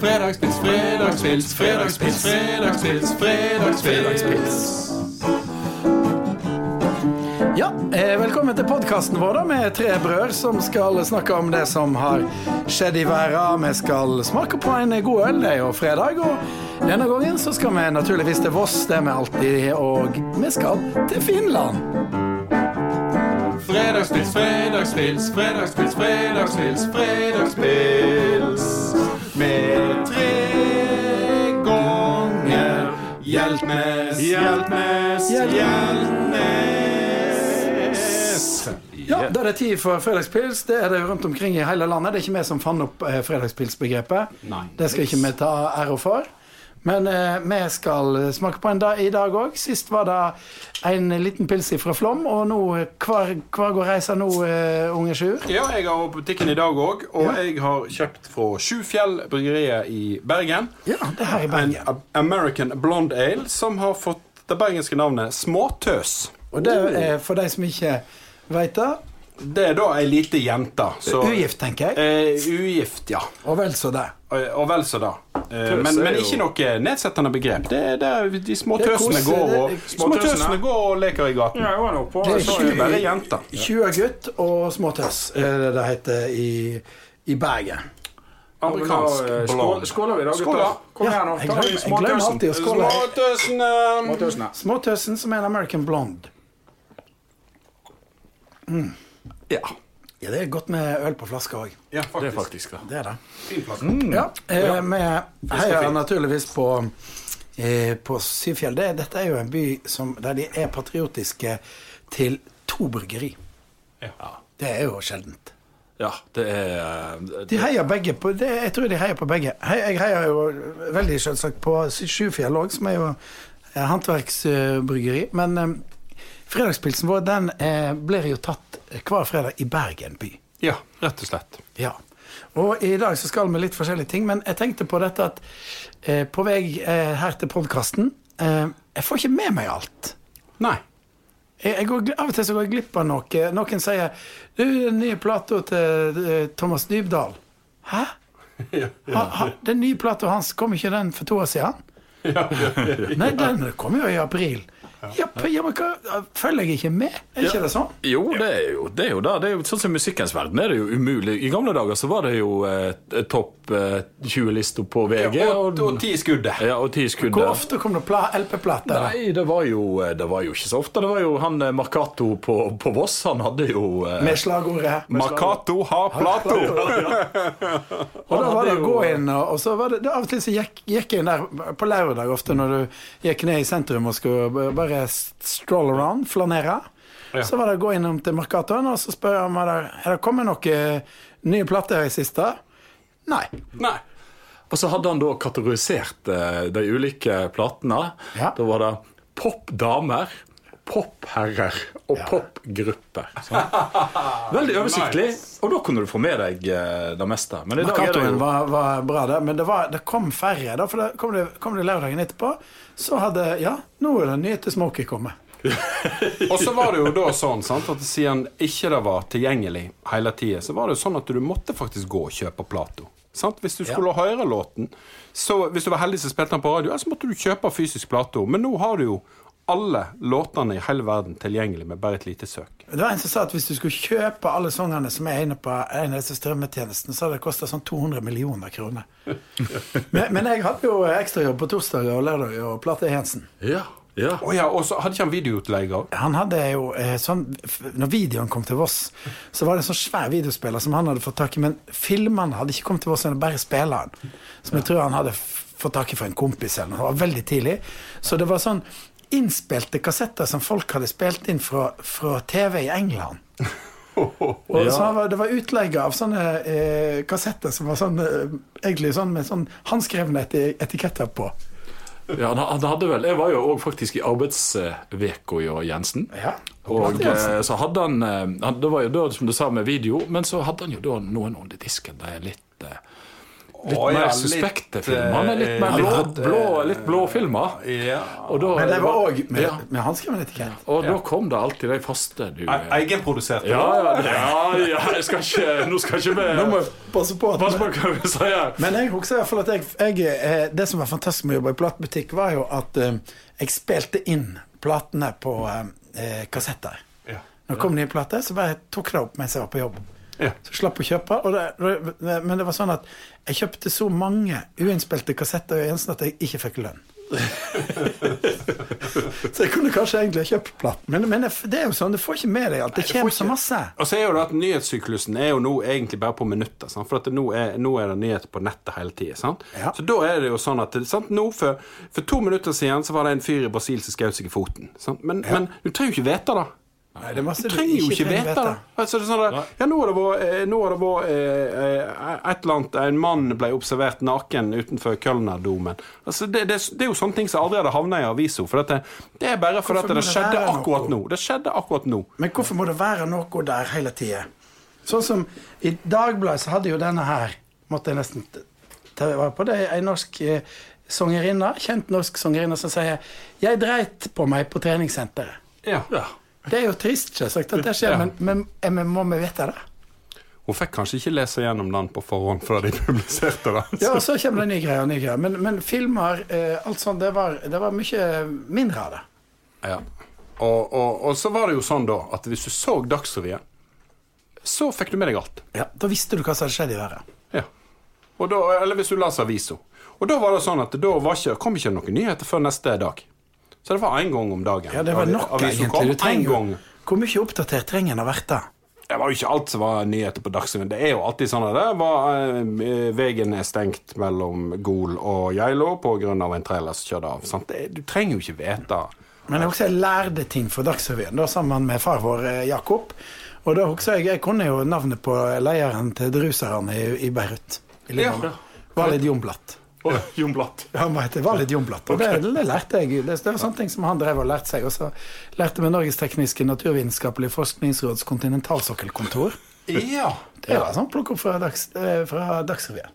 Fredagspils, fredagspils, fredagspils, fredagspils, fredagspils. Ja, eh, Velkommen til podkasten vår da, med tre brødre som skal snakke om det som har skjedd i verden. Vi skal smake på en god øl, det er jo fredag. Og denne gangen så skal vi naturligvis til Voss, det er vi alltid. Og vi skal til Finland. Fredagspils, fredagspils, fredagspils, fredagspils, fredagspils. Med tre ganger Hjeltnes, Hjeltnes, Hjeltnes. Ja, Da er det tid for fredagspils. Det er det rundt omkring i hele landet. Det er ikke vi som fant opp eh, fredagspilsbegrepet. Det skal ikke vi ta æra for. Men eh, vi skal smake på en dag i dag òg. Sist var det en liten pils fra Flom, og nå hver, hver går reisa nå, eh, unge Sjur? Ja, jeg har på butikken i dag òg, og Ja. jeg har kjøpt fra Sjufjell bryggeriet i Bergen. Ja, det er her i En Bergen. En American Blonde Ale som har fått det bergenske navnet Småtøs. Og det er for de som ikke veit det, Det er da ei lite jente. Ugift, tenker jeg. Uh, ugift, ja. Og vel så det. Og, og vel så det. Uh, men, er men ikke noe nedsettende begrep. Det er der de små er tøsene går og, det er- små tøsene går og leker i gaten. Ja, jeg var på Det er så Det jeg- er bare jenter. 20 gutt og småtøs, er det det heter i, i Bergen. Amerikansk eh, blond. Skåler vi da, Skål, gutter? Kom Ja, her nå. Ta småtøsen. Småtøsene. Småtøsene. Som er en American blonde. Ja. Ja, det er godt med øl på flaske òg. ja, Det er faktisk. faktisk det. Det er det. Fin flaske. Ja, eh, vi heier naturligvis på, eh, på Syfjell. Det, dette er jo en by som, der de er patriotiske til to bryggeri. Ja. Det er jo sjeldent. Ja, det er det, De heier begge på det, Jeg tror de heier på begge. Jeg heier jo veldig selvsagt på Syfjell òg, som er jo eh, håndverksbryggeri. Men eh, fredagspilsen vår den eh, blir jo tatt hver fredag i Bergen by. ja, rett og slett. Ja. Og i dag så skal vi litt forskjellige ting, men jeg tenkte på dette at eh, på vei eh, her til podkasten eh, Jeg får ikke med meg alt. Nei. Jeg, går, av og til så går jeg glipp av noe. Noen sier Du, den nye plata til eh, Thomas Dybdahl. Hæ? Ja, Ha, ha, den nye plata hans, kom ikke den for to år siden? Nei, den kom jo i april. Ja, ja men hva, Følger jeg ikke med? Er ikke det sånn? Jo, det er jo det. Er jo, det. det er jo sånn som musikkens verden er det jo umulig. I gamle dager så var det jo eh, topp eh, 20-lista på VG. Og, og ti skuddet. ja, og ti Hvor ofte kom det LP-plater? Nei, det var, jo, eh, det var jo ikke så ofte. Det var jo han eh, Marcato på, på Voss. Han hadde jo eh, Med slagordet Makato har plato. Og da var det å gå inn, og og så var det, det Av og til så gikk, gikk jeg inn der på lørdag ofte når du gikk ned i sentrum og skulle b- bare stroll around, flanere. Ja. Så var det å gå innom til Mercatoen og så spørre om det, er det kommet noen nye plater i siste. Nei. Nei. Og så hadde han da kategorisert eh, de ulike platene. Ja. Da var det popdamer, popherrer og popgrupper. sånn. Veldig oversiktlig. Og da kunne du få med deg eh, det meste. Men det jo var, var bra, det, men det, var, det kom færre. Da, for det kom det, kom det lørdagen etterpå, så hadde Ja, nå er det nye til Smokie kommet. Og så var det jo da sånn sant, at siden ikke det var tilgjengelig hele tida, så var det jo sånn at du måtte faktisk gå og kjøpe plato. Sant? Hvis du skulle høre låten, så hvis du var heldig som spilte den på radio, så måtte du kjøpe fysisk plato. Men nå har du jo alle låtene i hele verden tilgjengelig med bare et lite søk. Det var en som sa at hvis du skulle kjøpe alle sangene som er inne på en av disse strømmetjenestene, så hadde det kosta sånn 200 millioner kroner. men, men jeg hadde jo ekstrajobb på torsdag og lørdager og Plate Jensen. Ja, ja. Oh, ja, og så hadde ikke han videoutleie òg? Han hadde jo eh, sånn Når videoen kom til Voss, så var det en sånn svær videospiller som han hadde fått tak i, men filmene hadde ikke kommet til Voss, men bare spilleren. Som jeg tror han hadde fått tak i fra en kompis eller noe. Det var veldig tidlig. Så det var sånn innspilte kassetter som folk hadde spilt inn fra, fra TV i England. Og Ja. så var, Det var utleie av sånne eh, kassetter som var sånn, eh, egentlig sånn med sånn håndskrevne eti etiketter på. ja han, han hadde vel Jeg var jo òg faktisk i arbeidsveka i Jensen. Ja. Og eh, så hadde han, eh, han Det var jo da, som du sa, med video, men så hadde han jo da noen under disken. Det er litt eh, litt Å, ja, mer litt, suspekte filmer. Litt eh, mer blå, litt, blå, eh, litt blå filmer. Ja. Og da, Men det var òg med, ja, med håndskreven etikett. Og da kom det alltid de faste du E- Egenproduserte. Ja, ja, ja, ja jeg skal ikke Nå skal ikke vi Nå må jeg passe på at passe på hva vi sier. Men jeg husker i hvert fall at jeg, jeg, eh, det som var fantastisk med å jobbe i platebutikk, var jo at eh, jeg spilte inn platene på eh, eh, kassetter. Ja. Når det kom nye plater, så bare tok jeg det opp mens jeg var på jobb. Ja. Så slapp å kjøpe. Det, men det var sånn at jeg kjøpte så mange uinnspilte kassetter i eneste at jeg ikke fikk lønn. så jeg kunne kanskje egentlig kjøpt platen. Men, men det, er jo sånn, du får ikke med deg alt. Det kommer så masse. Og så er jo det at Nyhetssyklusen er jo nå egentlig bare på minutter. Sant? For nå, er, nå er det nyheter på nettet hele tida. Ja. Så da er det jo sånn at sant? Nå for, for to minutter siden så var det en fyr i Brasil som skjøt seg i foten. Sant? Men, men du trenger jo ikke vite det. Nei, det er masse Du trenger jo ikke trenger vite. Altså, det er sånn at, ja, nå har det vært, eh, eh, eh, et eller annet En mann ble observert naken utenfor Kølnerdomen. Altså, det, det, det er jo sånne ting som aldri hadde havna i avisa. For dette, det er bare fordi det det skjedde akkurat nå. Det skjedde akkurat nå. Men hvorfor må det være noe der hele tida? Sånn som i Dagbladet så hadde jo denne her Måtte jeg nesten ta vare på det. Ei norsk eh, sangerinne, kjent norsk sangerinne, som sier 'Jeg dreit på meg på treningssenteret'. Ja. Ja. Det er jo trist, selvsagt, at det skjer, Ja. men, men, eh, må vi vite det? Hun fikk kanskje ikke lese gjennom den på forhånd før de publiserte den. Ja, og så kommer det nye greier og nye greier. Men, men filmer, eh, alt sånt, det var, det var mye mindre av det. Ja. Og, og, og så var det jo sånn da at hvis du så Dagsrevyen, så fikk du med deg alt. Ja, Da visste du hva som hadde skjedd i verden. Ja. Da, eller hvis du leser avisa. Og da var det sånn at da var ikke, kom ikke noen nyheter før neste dag. Så det var én gang om dagen. Ja, det var nok, av, egentlig. trenger. Hvor mye oppdatert trenger en å verte? Det var jo ikke alt som var nyheter på Dagsrevyen. Det er jo alltid sånn at det var eh, Veien er stengt mellom Gol og Geilo pga. en trailer som kjørte av. Sant? Du trenger jo ikke vite Men jeg, også lærte ting fra Dagsrevyen da, sammen med far vår eh, Jakob. Og da husker jeg jeg kunne jo navnet på lederen til druserne i, i Beirut. I Libanon. litt Jomblatt. Og Jon Blatt. Han var litt Jomblatt. Og det, det lærte jeg. Det, det var sånne ting som han drev og lærte seg. Og så lærte vi Norges tekniske naturvitenskapelige forskningsråds kontinentalsokkelkontor. Ja. Det var sånn plukk opp fra, dags, eh, fra Dagsrevyen.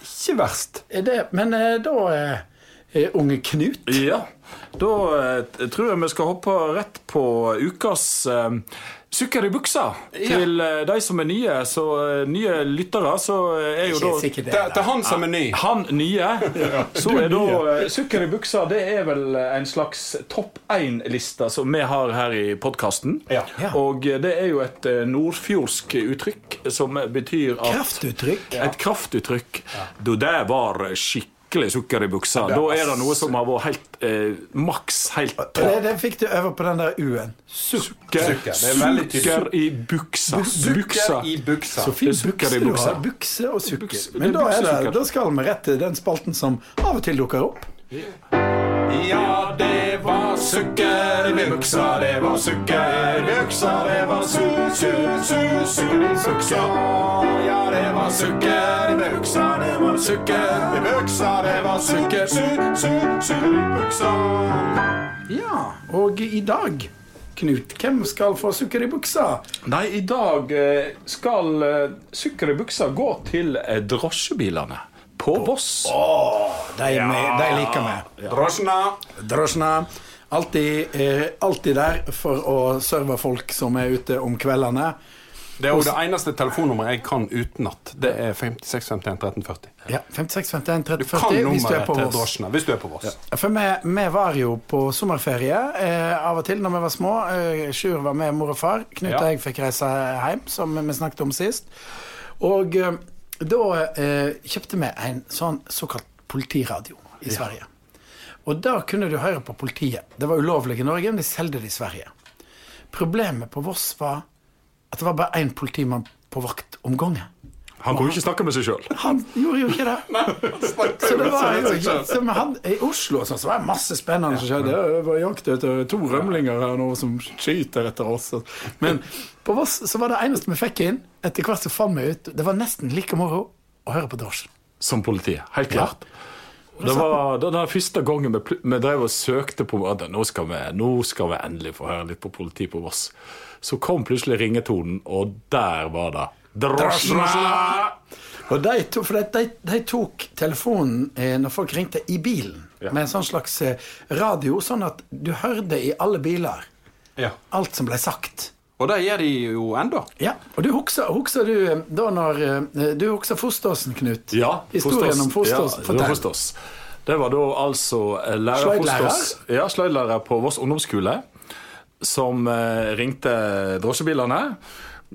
Ikke verst. Er det, men eh, da eh, Unge Knut Ja. Da eh, tror jeg vi skal hoppe rett på ukas eh, Sukker i buksa. Til eh, de som er nye, så eh, nye lyttere, så eh, er jo da er han som er ny. Han nye. Så er da Sukker i buksa det er vel en slags topp én-liste som vi har her i podkasten. Ja. Ja. Og det er jo et nordfjordsk uttrykk som betyr at Kraftuttrykk. Et kraftuttrykk. Du, det var skikkelig sukker i buksa. Da er det noe som har vært helt eh, maks helt Det, det fikk du øve på den der U-en. Sukker, Sukker, er sukker i buksa. Buksa. i buksa. Så fin Det er sukker i du buksa. har. Bukse og sukker. Bukse- Men da, er det, da skal vi rett til den spalten som av og til dukker opp. Ja, det sukker i buksa, det var sukker i buksa, det var su-su-su-sukker i buksa. Ja, det var sukker i buksa, det var sukker i buksa, det var sukker, su-su-sukker i buksa. Ja, og i dag, Knut, hvem skal få sukker i buksa? Nei, i dag eh, skal eh, sukker i buksa gå til eh, drosjebilene på Voss. De, ja. de liker vi. Drosjene. Drosjene. Alltid, eh, alltid der for å serve folk som er ute om kveldene. Det er jo det eneste telefonnummeret jeg kan utenat. Det er 56 51 13 40. Ja, 56 51 Du kan 40 hvis du er nummeret til drosjene hvis du er på Voss. For vi, vi var jo på sommerferie eh, av og til når vi var små. Eh, Sjur var med mor og far. Knut Ja. og jeg fikk reise hjem, som vi snakket om sist. Og eh, da eh, kjøpte vi en sånn såkalt politiradio i Sverige. Og da kunne du høre på politiet. Det var ulovlig i Norge, men de solgte det i Sverige. Problemet på Voss var at det var bare én politimann på vakt om gangen. Han kunne ikke snakke med seg sjøl. Han gjorde jo ikke det. Så det var jo ikke hadde, I Oslo sånn, så var det masse spennende som skjedde. Det var jakt etter to rømlinger her nå som skyter etter oss. Men på Voss så var det eneste vi fikk inn, etter hvert som fant vi ut Det var nesten like moro å høre på drosjen. Som politiet. Helt klart. Det var den første gangen vi, vi drev og søkte på nå skal, vi, nå skal vi endelig få høre litt på politi på Voss. Så kom plutselig ringetonen, og der var det Drosjene! Og de, to, for de, de, de tok telefonen eh, når folk ringte i bilen, Ja. med en sånn slags eh, radio, sånn at du hørte i alle biler Ja. alt som ble sagt. Og det gjør de jo ennå. Ja, og du husker, husker du eh, da når eh, Du husker Fosteråsen, Knut? Ja, Historien om Fosterås. Ja, det var Fortell. Fosterås. Det var da altså eh, lærer Sløydlærer? Ja, sløydlærer på Voss ungdomsskole som eh, ringte drosjebilene.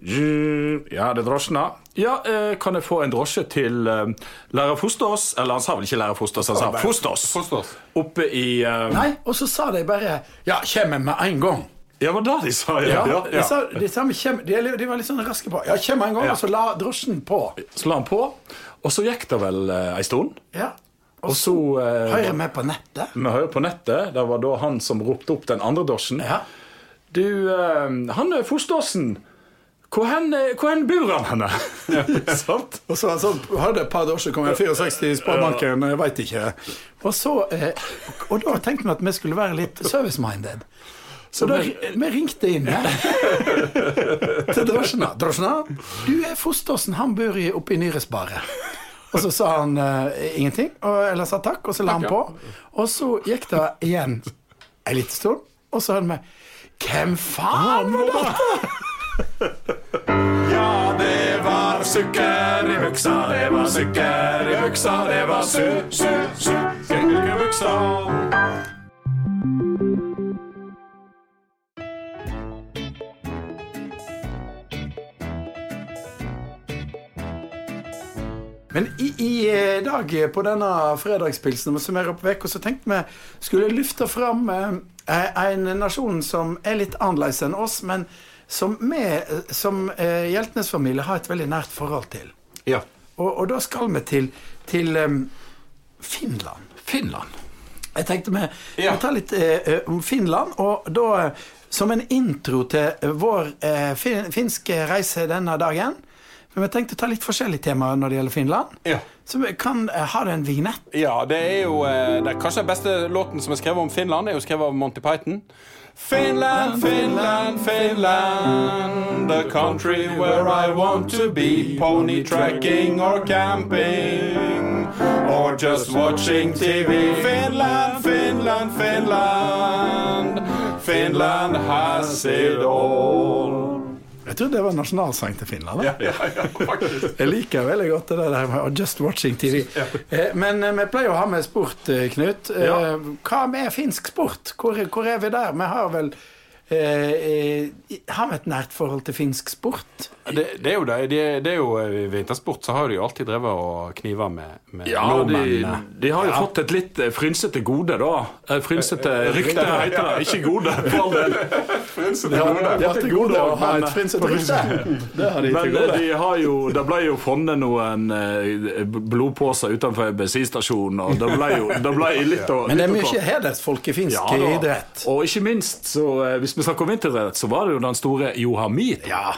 Ja, det er drosjene. Ja, eh, kan jeg få en drosje til eh, lærer Fosterås? Eller han sa vel ikke lærer Fosterås, han sa Fosterås. Oppe i eh, Nei, og så sa de bare Ja, kommer med en gang. Ja, var det de sa? Ja, Ja, De, sa, de, sa, vi kjem- de, de var litt sånn raske på. Ja, kommer en gang, Ja. og så la drosjen på. Så la han på, og så gikk det vel eh, ei stund. Ja. Og så eh, Høyre med på nettet. Vi hører på nettet. Det var da han som ropte opp den andre drosjen. Ja. Du, eh, han Fosteråsen. Hvor hen, hvor hen bor han henne? Sant? Og så altså, hadde et par drosjer jeg 64 i Sparebanken, jeg veit ikke. Og så eh, Og da tenkte vi at vi skulle være litt service-minded. Så da vi ringte inn her til drosjene. Drosjene, du er Fostersen, han bor oppe i Nyresbaret. Og så sa han uh, ingenting, og, eller sa takk, og så la han på. Og så gikk det igjen en liten stund, og så hørte vi Hvem faen var dette? Ja, det var sukker i buksa, det var sukker i buksa, det var su, su, su, sukker i buksa. Men i, i eh, dag eh, på denne fredagspilsen som er oppe vekk, så tenkte vi skulle løfte fram eh, en nasjon som er litt annerledes enn oss, men som vi eh, som eh, Hjeltnes-familie har et veldig nært forhold til. Ja. Og, og da skal vi til, til um, Finland. Finland. Jeg tenkte vi Ja. tar litt eh, eh, om Finland, og da eh, som en intro til eh, vår eh, fin finske reise denne dagen. Men vi tenkte å ta litt forskjellige temaer når det gjelder Finland. Ja. Så kan Har du en vignett. Ja, det er jo eh, det er Kanskje den beste låten som er skrevet om Finland, er jo skrevet av Monty Python. Finland, Finland, Finland, the country where I want to be. Pony tracking or camping, or just watching TV. Finland, Finland, Finland, Finland has it all. Jeg trodde det var nasjonalsang til Finland. Da. Ja, ja, faktisk. Jeg liker veldig godt det der med just watching TV. Eh, Men eh, vi pleier å ha med sport, eh, Knut. Ja. Hva med finsk sport? Hvor, hvor er vi der? Vi har vel Har vi et nært forhold til finsk sport? Det, det er jo det. det, det er jo, I vintersport så har de jo alltid drevet og kniva med, med Ja, de, nordmennene. de har jo fått et litt eh, frynsete gode, da. Eh, Frynsete rykte, heter det. Ikke gode, for all del. Frynsete Ja, gode. de har til gode å ha et frynsete rykte. Det har de Men til eh, gode. de har jo, det ble jo funnet noen blodposer utenfor en bensinstasjon, og det ble jo det ble litt å Men det er mye hedersfolk i finsk Ja idrett. Og ikke minst, så, eh, hvis vi snakker om vinteridrett, så var det jo den store Johamid. Ja.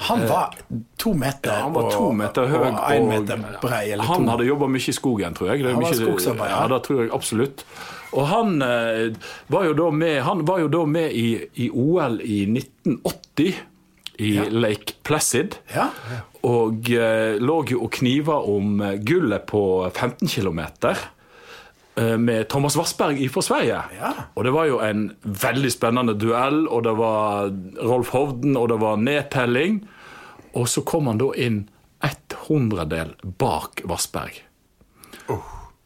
Han var to meter, Han var to meter høy og én meter brei. Eller han to. hadde jobba mye i skogen, tror jeg. Det Han var skogsarbeider. Ja, det tror jeg absolutt. Og han, eh, var, jo da med, han var jo da med i, i OL i 1980 i Lake Placid. Ja. Og eh, lå jo og kniva om gullet på 15 km. Med Thomas Wassberg fra Sverige. Ja. Og det var jo en veldig spennende duell, og det var Rolf Hovden, og det var nedtelling. Og så kom han da inn ett hundredel bak Vassberg.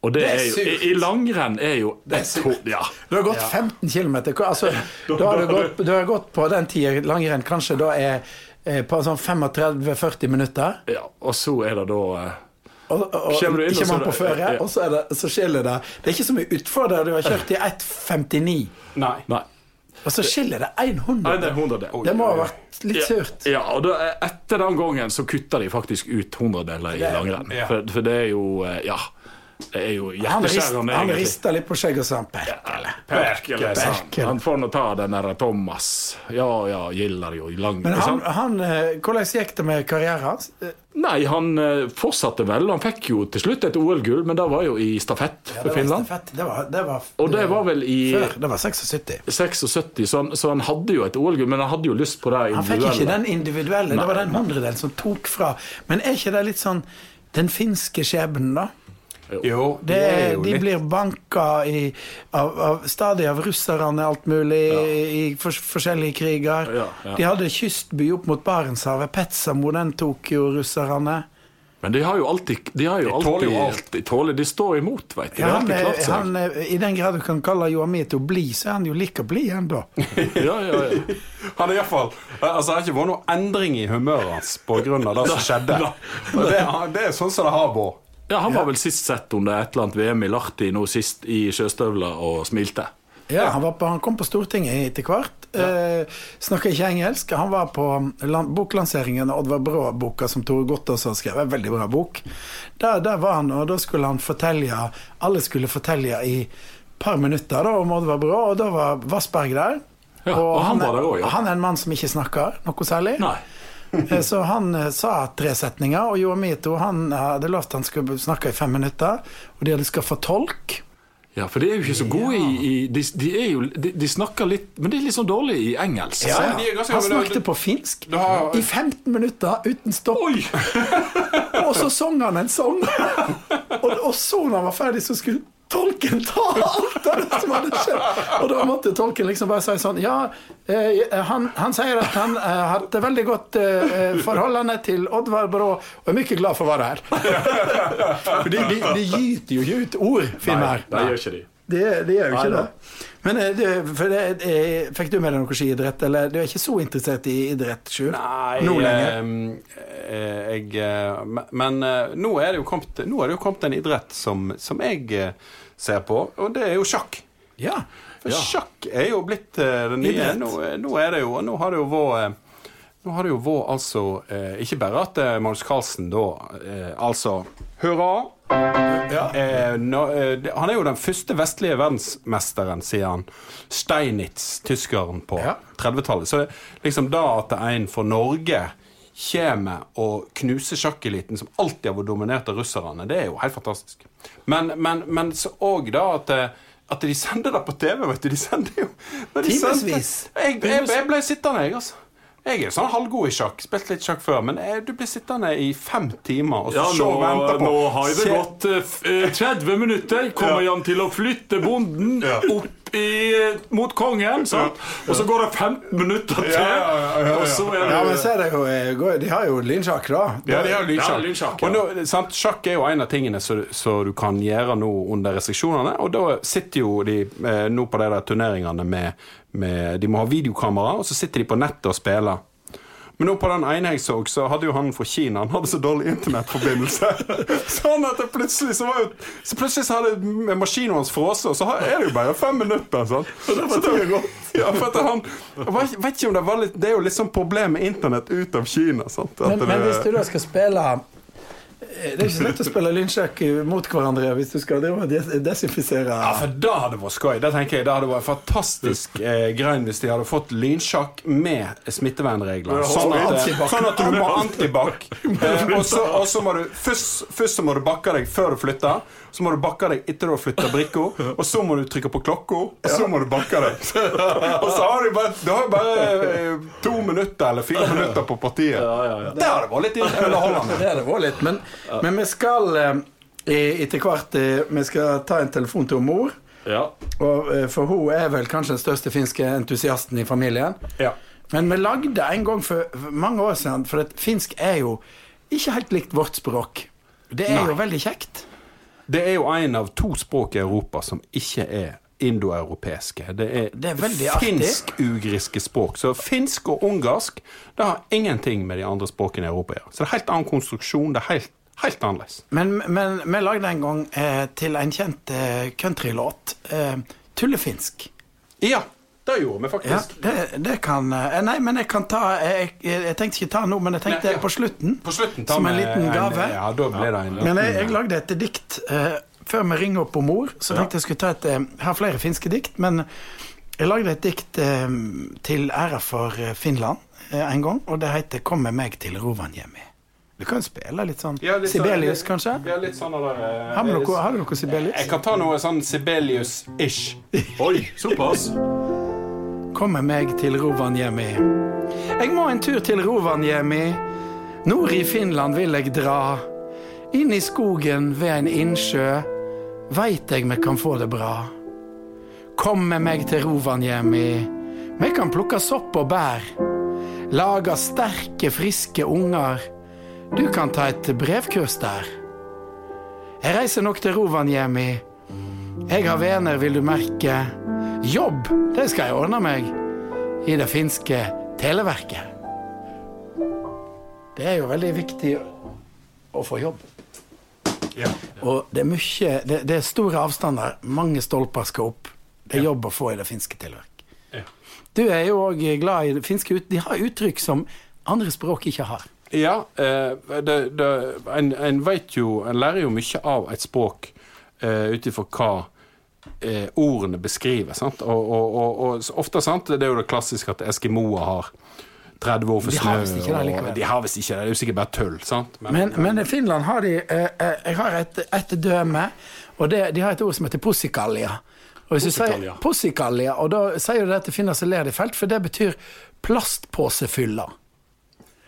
Og det, Det er er jo, i. I langrenn er jo er ett Ja. Du har gått 15 km. Altså, da har du, gått, du har gått på den tida langrenn kanskje da er eh, på sånn 35-40 minutter. ja. Og så er det da eh, Og, og, du inn, ikke mann man på føre, ja. og så, er det, så skiller det. Det er ikke så mye utfordrere. Du har kjørt i 1,59, Nei. Nei. og så skiller det 100. Nei, det er hundredel. Det må ha vært litt surt. Ja, og da, etter den gangen så kutta de faktisk ut hundredeler i langrenn. ja. For, for det er jo eh, Ja. Det er jo hjerteskjærende, han rista litt på skjegget og sa Perkele. Perkele. Perkele, han. Perkele. Han får nå ta den der Thomas. Ja, ja, gilder jo lang Men han, han, eh, hvordan gikk det med karrieren hans? Nei, han eh, fortsatte vel. Han fikk jo til slutt et OL-gull, men det var jo i stafett Ja, for Finland. stafett. Det var, det var, Og det var vel i før. Det var 76. 76, så han, så han hadde jo et OL-gull, men han hadde jo lyst på det Han fikk ikke den individuelle, det var den hundredelen som tok fra. Men er ikke det litt sånn den finske skjebnen, da. Jo, Det, det er jo de litt blir banka i, av, av, stadig av russerne alt mulig i for, forskjellige kriger. Ja, ja. De hadde kystby opp mot Barentshavet. Petsamo, den tok jo russerne. Men de har jo alltid De, har jo De tåler jo alt. de, tåler, de står imot, veit du. Ja, han, klart seg. han, I den grad du kan kalle Joamito blid, så er han jo like blid ennå. Ja, ja, ja. Han er i hvert fall, altså, det har ikke vært noen endring i humøret hans pga. det som skjedde. Det, det er sånn som det har vært. Ja, Han var vel sist sett under et eller annet VM i Lahti nå sist i sjøstøvler og smilte. Ja, han, var på, han kom på Stortinget etter hvert. Eh, Snakka ikke engelsk. Han var på land, boklanseringen av Oddvar Brå-boka som Tore Gottaas har skrevet. Veldig bra bok. Der, der var han, og da skulle han fortelle Alle skulle fortelle i et par minutter da, om Oddvar Brå, og da var Vassberg der. Ja, og han var er- der også, ja. Han er en mann som ikke snakker noe særlig. Nei. Eh, Så han eh, sa tre setninger, og Joamito han hadde lovt han skulle snakke i fem minutter. Og de hadde skaffa tolk. Ja, for de er jo ikke så gode i, i de, de, er jo, de, de snakker litt Men de er litt sånn dårlige i engelsk. Ja, ja. Han snakket på finsk har- i 15 minutter uten stopp. Og så sang han en sang. Og, og så når han var ferdig, så skulle tolken ta alt av det som hadde skjedd. Og da måtte tolken liksom bare si sånn Ja, eh, han, han sier at han eh, har et veldig godt eh, forholdende til Oddvar Brå og er mye glad for å være her. For de, de, de gyter jo ikke ut ord, Finnmar. det gjør ikke de. Det, det gjør jo ikke Nei, det. Men eh, det, det, eh, fikk du med deg noe skiidrett, eller du er ikke så interessert i idrett, sjøl? Nei, Nå lenger? eh, eh, jeg, eh, men- eh, nå er det jo kommet, er det jo kommet en idrett som, som jeg eh, ser på, og det er jo sjakk. Ja. For sjakk er jo blitt uh, det nye. Nå, eh, nå er det jo Nå har det jo vært eh, Nå har det jo vært altså eh, Ikke bare at eh, Magnus Carlsen da eh, Altså Hurra! Eh, eh, det- han er jo den første vestlige verdensmesteren, sier han. Steinitz, tyskeren på Ja. 30-tallet. Så liksom da at en for Norge kommer og knuser sjakkeliten, som alltid har vært dominert av russerne, det er jo helt fantastisk. Men, men, men så òg da at eh, at de sender det på TV, vet du. De sender jo Timevis. Jeg, jeg, jeg ble sittende, jeg, altså. Jeg er sånn halvgod i sjakk. Spilt litt sjakk før. Men du blir sittende i fem timer og så Ja, nå, og vente på nå har det gått uh, eh, 30 minutter. Kommer Ja. han til å flytte bonden opp i, eh, mot kongen? Sant? Og så går det 15 minutter til, Ja, ja, ja, ja, ja. og så er det Ja, men så er det jo eh, De har jo lynsjakk, da. Ja, de har lynsjakk. Ja, lynsjakk, ja. Og nå, sant, sjakk er jo en av tingene som du kan gjøre nå under restriksjonene. Og da sitter jo de eh, nå på de der turneringene med, med De må ha videokamera, og så sitter de på nettet og spiller. Men nå på den ene jeg så, så hadde jo han fra Kina Han hadde så dårlig internettforbindelse. sånn at det plutselig så var jo Så plutselig så hadde maskinen hans frosset, og så er det jo bare fem minutter. Sånn. Så det var Ja, for at han vet, vet ikke om Det var litt Det er jo litt sånn problem med internett ut av Kina. Sant? At Men, men hvis du da skal spille Det er ikke så lett å spille lynsjekk mot hverandre hvis du skal drive og desinfisere Ja, for da hadde det vært skøy. Det tenker jeg, det hadde vært fantastisk eh, grein hvis de hadde fått lynsjakk med smittevernregler. Sånn at, sånn at du må antibac. Eh, og så- må du først, først må du bakke deg før du flytter. Så må du bakke deg etter du har flytta brikka. Og så må du trykke på klokka, og så må du bakke deg. og så har du bare, du har bare eh, to minutter eller fire minutter på partiet. Det hadde vært litt underholdende. Det det vært litt. Men, men vi skal eh, etter hvert eh, Vi skal ta en telefon til mor. Ja. Og, for hun er vel kanskje den største finske entusiasten i familien. Ja. Men vi lagde en gang for for mange år siden For at finsk er jo ikke helt likt vårt språk. Det er Nei. jo veldig kjekt. Det er jo en av to språk i Europa som ikke er indoeuropeiske. Det er, Det er finsk-ugriske språk. Så finsk og ungarsk det har ingenting med de andre språkene i Europa å gjøre. Så det er helt annen konstruksjon. Det er helt, helt annerledes. Men, men vi lagde en gang eh, til en kjent eh, countrylåt eh, tullefinsk. Ja, det gjorde vi Ja, faktisk. det, det kan eh, Nei, men jeg kan ta Jeg, jeg, jeg tenkte ikke ta nå, men jeg tenkte Nei, ja. på slutten. På slutten tar Som en liten gave. ja, da ble det en Men jeg, jeg lagde et dikt uh, før vi ringer opp på mor. Så tenkte jeg skulle ta et eh, Jeg har flere finske dikt, men jeg lagde et dikt uh, til ære for eh, Finland uh, en gang, og det heter 'Kom med meg til Rovaniemi'. Du kan spille litt sånn Ja, litt sånn- Sibelius, kanskje? Ja, litt sånn der, eh, Har vi noe, har du noe Sibelius? Jeg kan ta noe sånn Sibelius-ish. Oi, såpass. Kom med meg til Rovaniemi. Jeg må en tur til Rovaniemi. Nord i Finland vil jeg dra. Inn i skogen ved en innsjø veit jeg vi kan få det bra. Kom med meg til Rovaniemi, vi kan plukke sopp og bær. Lage sterke, friske unger. Du kan ta et brevkurs der. Jeg reiser nok til Rovaniemi. Jeg har venner, vil du merke. Jobb, det skal jeg ordne meg. I det finske Televerket. Det er jo veldig viktig å få jobb. Ja. Og det er mye det, det er store avstander. Mange stolper skal opp. Det er jobb å få i det finske Televerket. Ja. Du er jo òg glad i det finske ut... De har uttrykk som andre språk ikke har. Ja, eh, det, det, en, en vet jo En lærer jo mye av et språk eh, ut ifra hva eh, ordene beskriver. Sant? Og, og, og, og ofte sant, det er jo det klassiske at eskimoer har 30 år for snø. det de har visst ikke det. Det er jo sikkert bare tull. sant? Men, men i Finland har de eh, eh, Jeg har et, et døme, og det, de har et ord som heter pussikallia. Og hvis du sier og da sier du det til finner som ler det i felt, for det betyr plastpåsefylla.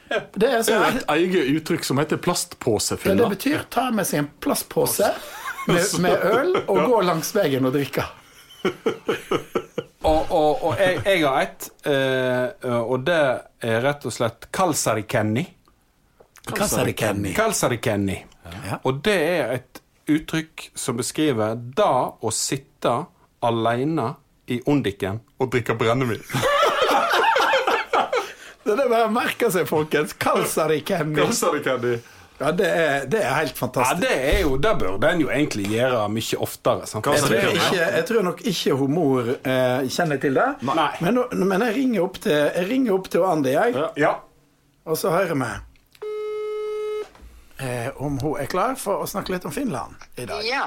Det er Det sånn er et eget uttrykk som heter Ja, det det betyr ta med seg en plastpose med, med øl og gå langs veien og drikke. Og, og, og jeg, jeg har ett, eh, og det er rett og slett kalsarikenni. Sa? Kalsarikenni. Ja. Og det er et uttrykk som beskriver da å sitte alene i Ondiken og drikke brennevin. Det er det bare å merke seg, folkens. Sa? Kalsarikenni. Ja, det er, det er helt Ja, det er jo, det burde en jo egentlig gjøre mye oftere. Jeg tror, ikke, jeg tror nok ikke hun mor eh, kjenner til det. Nei. Men, men jeg ringer opp til, jeg ringer opp til Andi, jeg, Ja. Ja. og så hører vi eh, om hun er klar for å snakke litt om Finland i dag. Ja.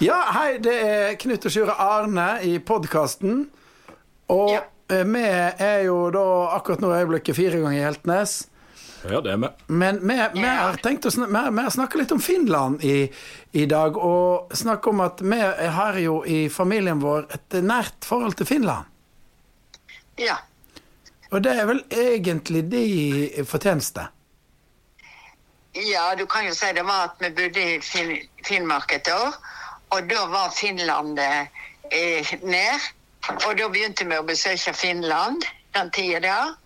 Ja, hei, det er Knut og Sjure Arne i podkasten. Og Ja. eh, vi er jo da akkurat nå i øyeblikket fire ganger i Heltnes. Ja, det er vi. Men vi, vi har tenkt å snakke, vi, vi har litt om Finland i, i dag, og snakke om at vi har jo i familien vår et nært forhold til Finland. ja. Og det er vel egentlig de fortjeneste. Ja, du kan jo si det var at vi bodde i fin Finnmark et år. Og da var Finland eh, nær. Og da begynte vi å besøke Finland den tida der.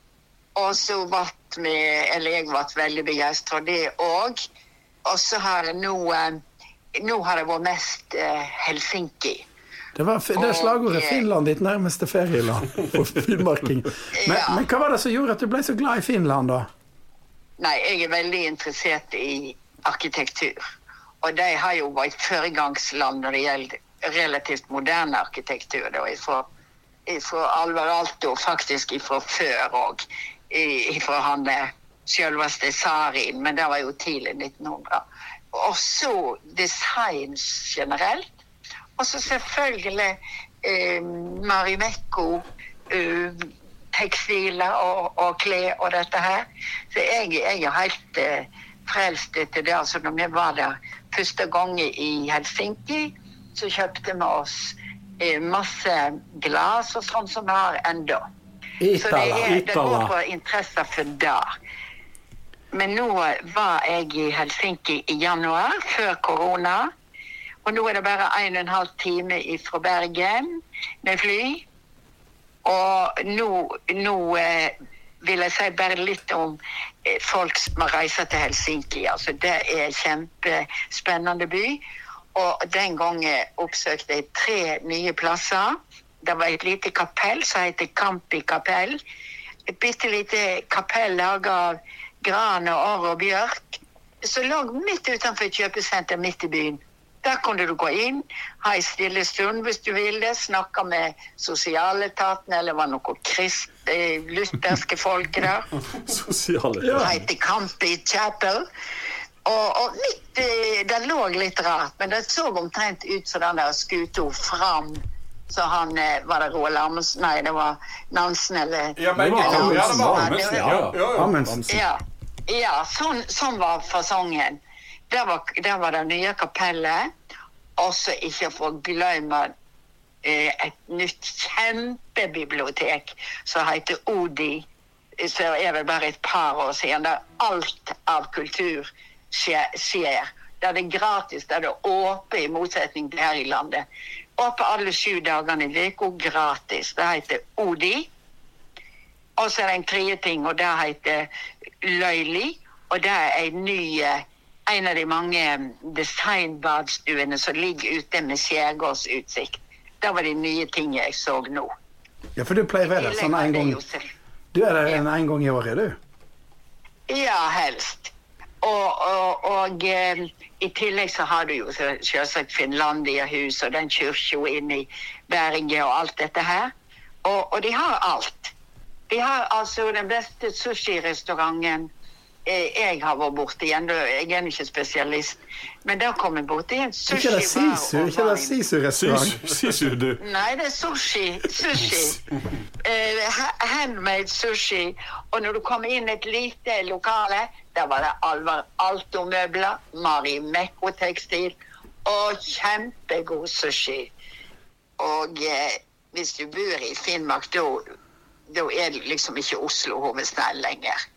Og så ble vi, eller jeg ble veldig begeistra det òg. Og så har jeg nå eh, Nå har det vært mest eh, Helsinki. Det var det slagordet og, 'Finland ditt nærmeste ferieland' for finnmarking. Men, Ja. men hva var det som gjorde at du ble så glad i Finland, da? Nei, jeg er veldig interessert i arkitektur. Og de har jo vært foregangsland når det gjelder relativt moderne arkitektur. Da, ifra, ifra Alvar Alto, faktisk ifra før òg. Ifra han eh, selveste Sarin, men det var jo tidlig 1900. Og så design generelt. Og så selvfølgelig eh, Marimekko. Eh, tekstiler og, og klær og dette her. Så jeg, jeg er helt eh, frelst etter det. Altså, når vi var der første gang i Helsinki, så kjøpte vi oss eh, masse glass og sånn som vi har ennå. Så det, er, det går på interesse for det. Men nå var jeg i Helsinki i januar, før korona. Og nå er det bare en og en halv time fra Bergen med fly. Og nå, nå eh, vil jeg si bare litt om eh, folk som har reise til Helsinki. Altså, det er en kjempespennende by. Og den gangen oppsøkte jeg tre nye plasser. Det var et lite kapell som heter Kampi kapell. Et bitte lite kapell laga av gran og arr og bjørk. Som lå midt utenfor et kjøpesenter midt i byen. Der kunne du gå inn, ha en stille stund hvis du ville, snakke med sosialetaten, eller var noe krist, eh, lutherske folk der. Sosialetaten? Det heter Campi Chapel. Og, og midt eh, Det lå litt rart, men det så omtrent ut som den der skuta fram. Så han eh, Var det Roald Amundsen? Nei, det var Nansen eller Ja, begge to. Ja, det var Amundsen. Ja, Ja. Amundsen. Ja, ja sånn, sånn var fasongen. Der var, der var det nye kapellet. Også ikke for å glemme eh, et nytt kjempebibliotek som heter Odi. Så er vel bare et par år siden. Der alt av kultur skjer. skjer. Der det er gratis, der det er åpent, i motsetning til her i landet. Åpent alle sju dagene i uka, gratis. Det heter ODI. Og så er det en tredje ting, og det heter Løyli. Og det er en ny eh, en av de mange designbadstuene som ligger ute med skjærgårdsutsikt. Det var de nye tingene jeg så nå. Ja, for du pleier der sånn en gang Du er der en, en gang i året, du? Ja, helst. Og, og, og eh, i tillegg så har du jo selvsagt Finlandia-hus og den kirka inne i Bergen og alt dette her. Og, og de har alt. De har altså den beste sushirestauranten eh, jeg har vært borti. Jeg er ikke spesialist, men der kom jeg borti en Ikke det sushibar sisu? Ikke det sisu-restaurant? Sisu, du. Nei, det er sushi. Sushi. Eh, handmade sushi. Og når du kommer inn i et lite lokale, der var det Alvar Alto-møbler, Marimekko-tekstil og kjempegod sushi. Og eh, hvis du bor i Finnmark, da er det liksom ikke Oslo hovedstad lenger.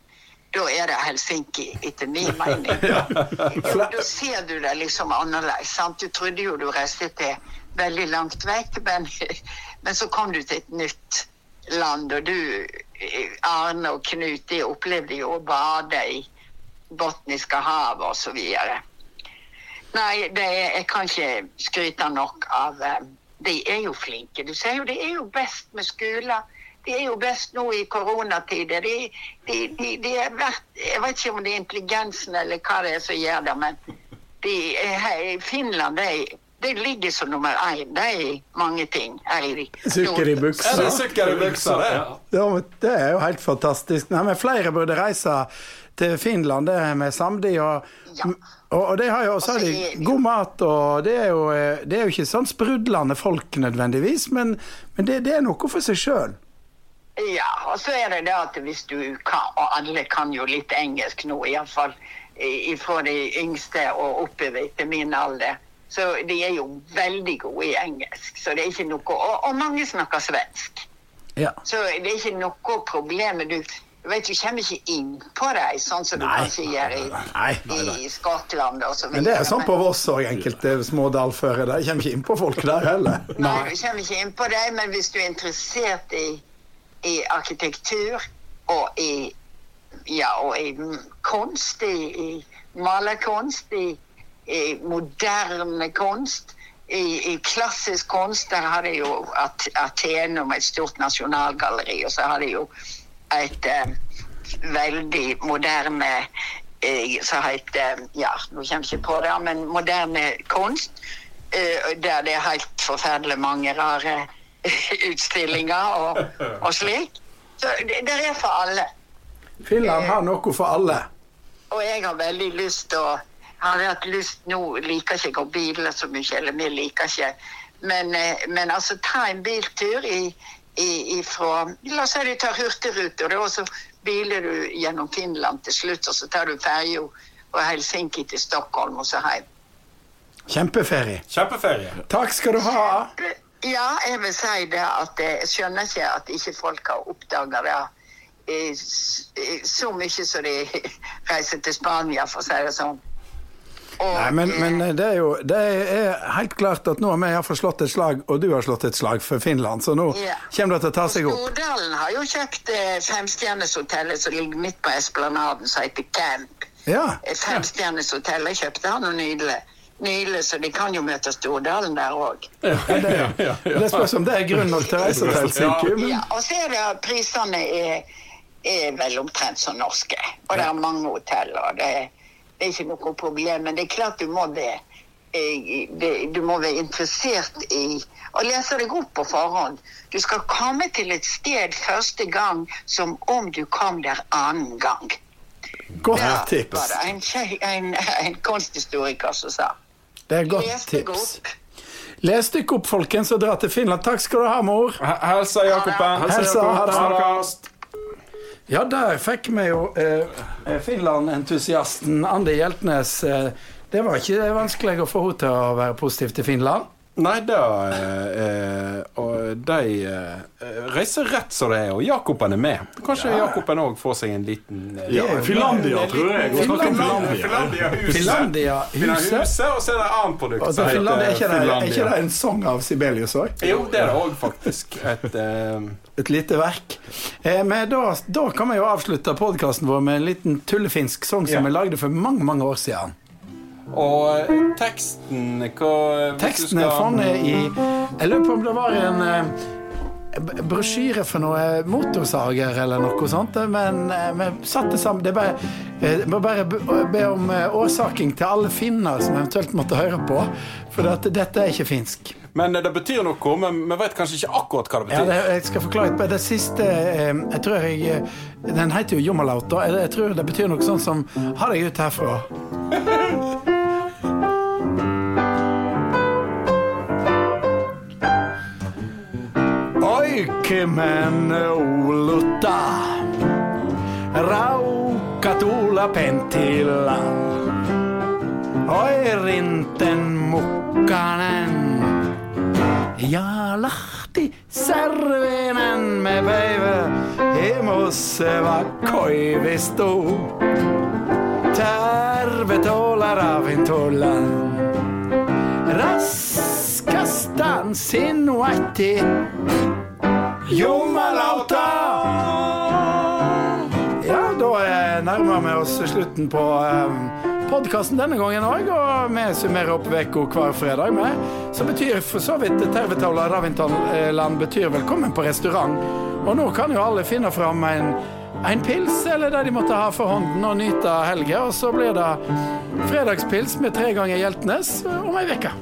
Da er det Helsinki, etter min mening. Da ser du det liksom annerledes. Sant? Du trodde jo du reiste til veldig langt vekk, men, men så kom du til et nytt land, og du, Arne og Knut, de opplevde jo å bade i Botniske havet videre. Nei, det er, jeg kan ikke skryte nok av eh, De er jo flinke. Du ser jo, de er jo best med skoler. De er jo best nå i koronatider. De, de, de, de er verdt, jeg vet ikke om det er intelligensen eller hva det er som gjør det, men de er Finland de, de ligger som nummer én. Det er mange ting i Sukker i Er buksa. det sukker i buksa, det? Ja, det er jo helt fantastisk. Nei, men flere burde reise til Finland, det med samdi. Og, Ja. og, og det har jo også de god mat, og det er jo, eh, det er jo ikke sånn sprudlende folk nødvendigvis, men, men det, det er noe for seg sjøl. Ja, og så er det det at hvis du kan, og alle kan jo litt engelsk nå, iallfall fra de yngste og oppover til min alder. Så de er jo veldig gode i engelsk. Så det er ikke noe Og, og mange snakker svensk. Ja. Så det er ikke noe problem. Du, du vet, du kommer ikke inn på dem, sånn som du kanskje gjør i, Nei, nei, nei. i Skottland og så. Men det er sånn på Voss òg, enkelte små dalfører. De kommer ikke inn på folk der heller. Nei, du kommer ikke inn på dem, men hvis du er interessert i, i arkitektur og i, ja, og i kunst, i, i malerkunst, i, i moderne kunst, i, i klassisk kunst, der har de jo At Atene med et stort nasjonalgalleri, og så har de jo et eh, veldig moderne eh, som heter Ja, nå kommer jeg ikke på det, men moderne kunst. eh, der det er helt forferdelig mange rare utstillinger og, og slik. Så det, det er for alle. Finland har noe for alle. Og jeg har veldig lyst til å har hatt lyst Nå liker ikke jeg å bile så mye, eller vi liker ikke. Men, eh, men altså, ta en biltur i, i, ifra La oss si du tar Hurtigruta, og så biler du gjennom Finland til slutt, og så tar du ferja fra Helsinki til Stockholm, og så hjem. Kjempeferie. Kjempeferie. Takk skal du ha. Ja, jeg vil si det at jeg skjønner ikke at ikke folk har oppdaga det så mye som de reiser til Spania, for å si det sånn. Og, Nei, men, eh, men det er jo det er helt klart at nå har vi iallfall slått et slag, og du har slått et slag for Finland, så nå Ja. kommer det til å ta seg opp. Stordalen har jo kjøpt eh, femstjerneshotellet som ligger midt på Esplanaden, som heter Camp. Ja. Et femstjerneshotellet kjøpte han jo nydelig Nylig, så de kan jo møte Stordalen der òg. Det spørs om det er grunn nok til å reise til Helsinki. Men Ja, og så er det at prisene er, er vel omtrent som norske. Og det er mange hotell, og det, det er ikke noe problem. Men det er klart du må det. eh, du må være interessert i å lese deg opp på forhånd. Du skal komme til et sted første gang som om du kom der annen gang. godt var tips. det en, en, en kunsthistoriker som sa. Det er godt Les tips. Les dere opp, folkens, og dra til Finland. Takk skal du ha, mor. Helsa, Jakob. Helsa, ha det. Podkast. Ja, der fikk vi jo eh, Finland-entusiasten Andi Hjeltnes. Eh, det var ikke vanskelig å få henne til å være positiv til Finland. Nei, da eh, eh, og de eh, reiser rett som det er, og Jakoben er med. Kanskje Jakoben òg får seg en liten eh, Ja, Finlandia, tror jeg. Finlandia. Finlandia-huset. Finlandia-huset. Finlandia-huset, Og så er det et annet produkt. Altså, Finlandia, er, ikke det, er ikke det en sang av Sibelius òg? Jo, det er det òg, faktisk. Et, eh, Et lite verk. Eh, men da, da kan vi jo avslutte podkasten vår med en liten tullefinsk sang som Ja. vi lagde for mange mange år siden. Og eh, teksten hva, Teksten er funnet i Jeg lurer på om det var en eh, brosjyre for noe motorsager eller noe sånt. Men eh, vi satte sammen Det er bare, eh, må bare be, om eh, årsaking til alle finner som eventuelt måtte høre på. For at dette er ikke finsk. Men eh, det betyr noe, men vi vet kanskje ikke akkurat hva det Ja, betyr. det, jeg skal forklare på Det siste eh, Jeg tror jeg eh, Den heter jo Jommalauta. Jeg, jeg tror det betyr noe sånt som Ha deg ut herfra. liikkemen ulutta. Raukka tuulla pentillä, Oirinten mukkanen. Ja lahti särvenen me päivä, himusseva koivistuu. Tervetuloa ravintolaan. Raskas tanssin whitey Jumalauta! Ja, da nærmer vi oss slutten på eh, podkasten denne gangen òg. Og vi summerer opp uka hver fredag med. Så betyr for så vidt Tervetavla Ravintoland betyr velkommen på restaurant. Og nå kan jo alle finne fram en, en pils eller det de måtte ha for hånden og nyte helga. Og så blir det fredagspils med tre ganger Hjeltnes om ei uke.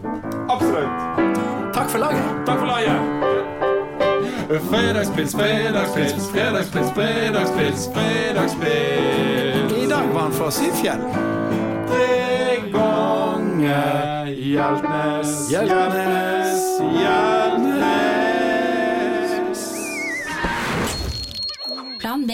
Absolutt. Takk for laget. Takk for laget. Fredagspils, fredagspils, fredagspils, fredagspils, fredagspils. I dag var han fra Syfjell. Tregonge, Hjeltnes, Hjeltnes, Hjeltnes. Plan B.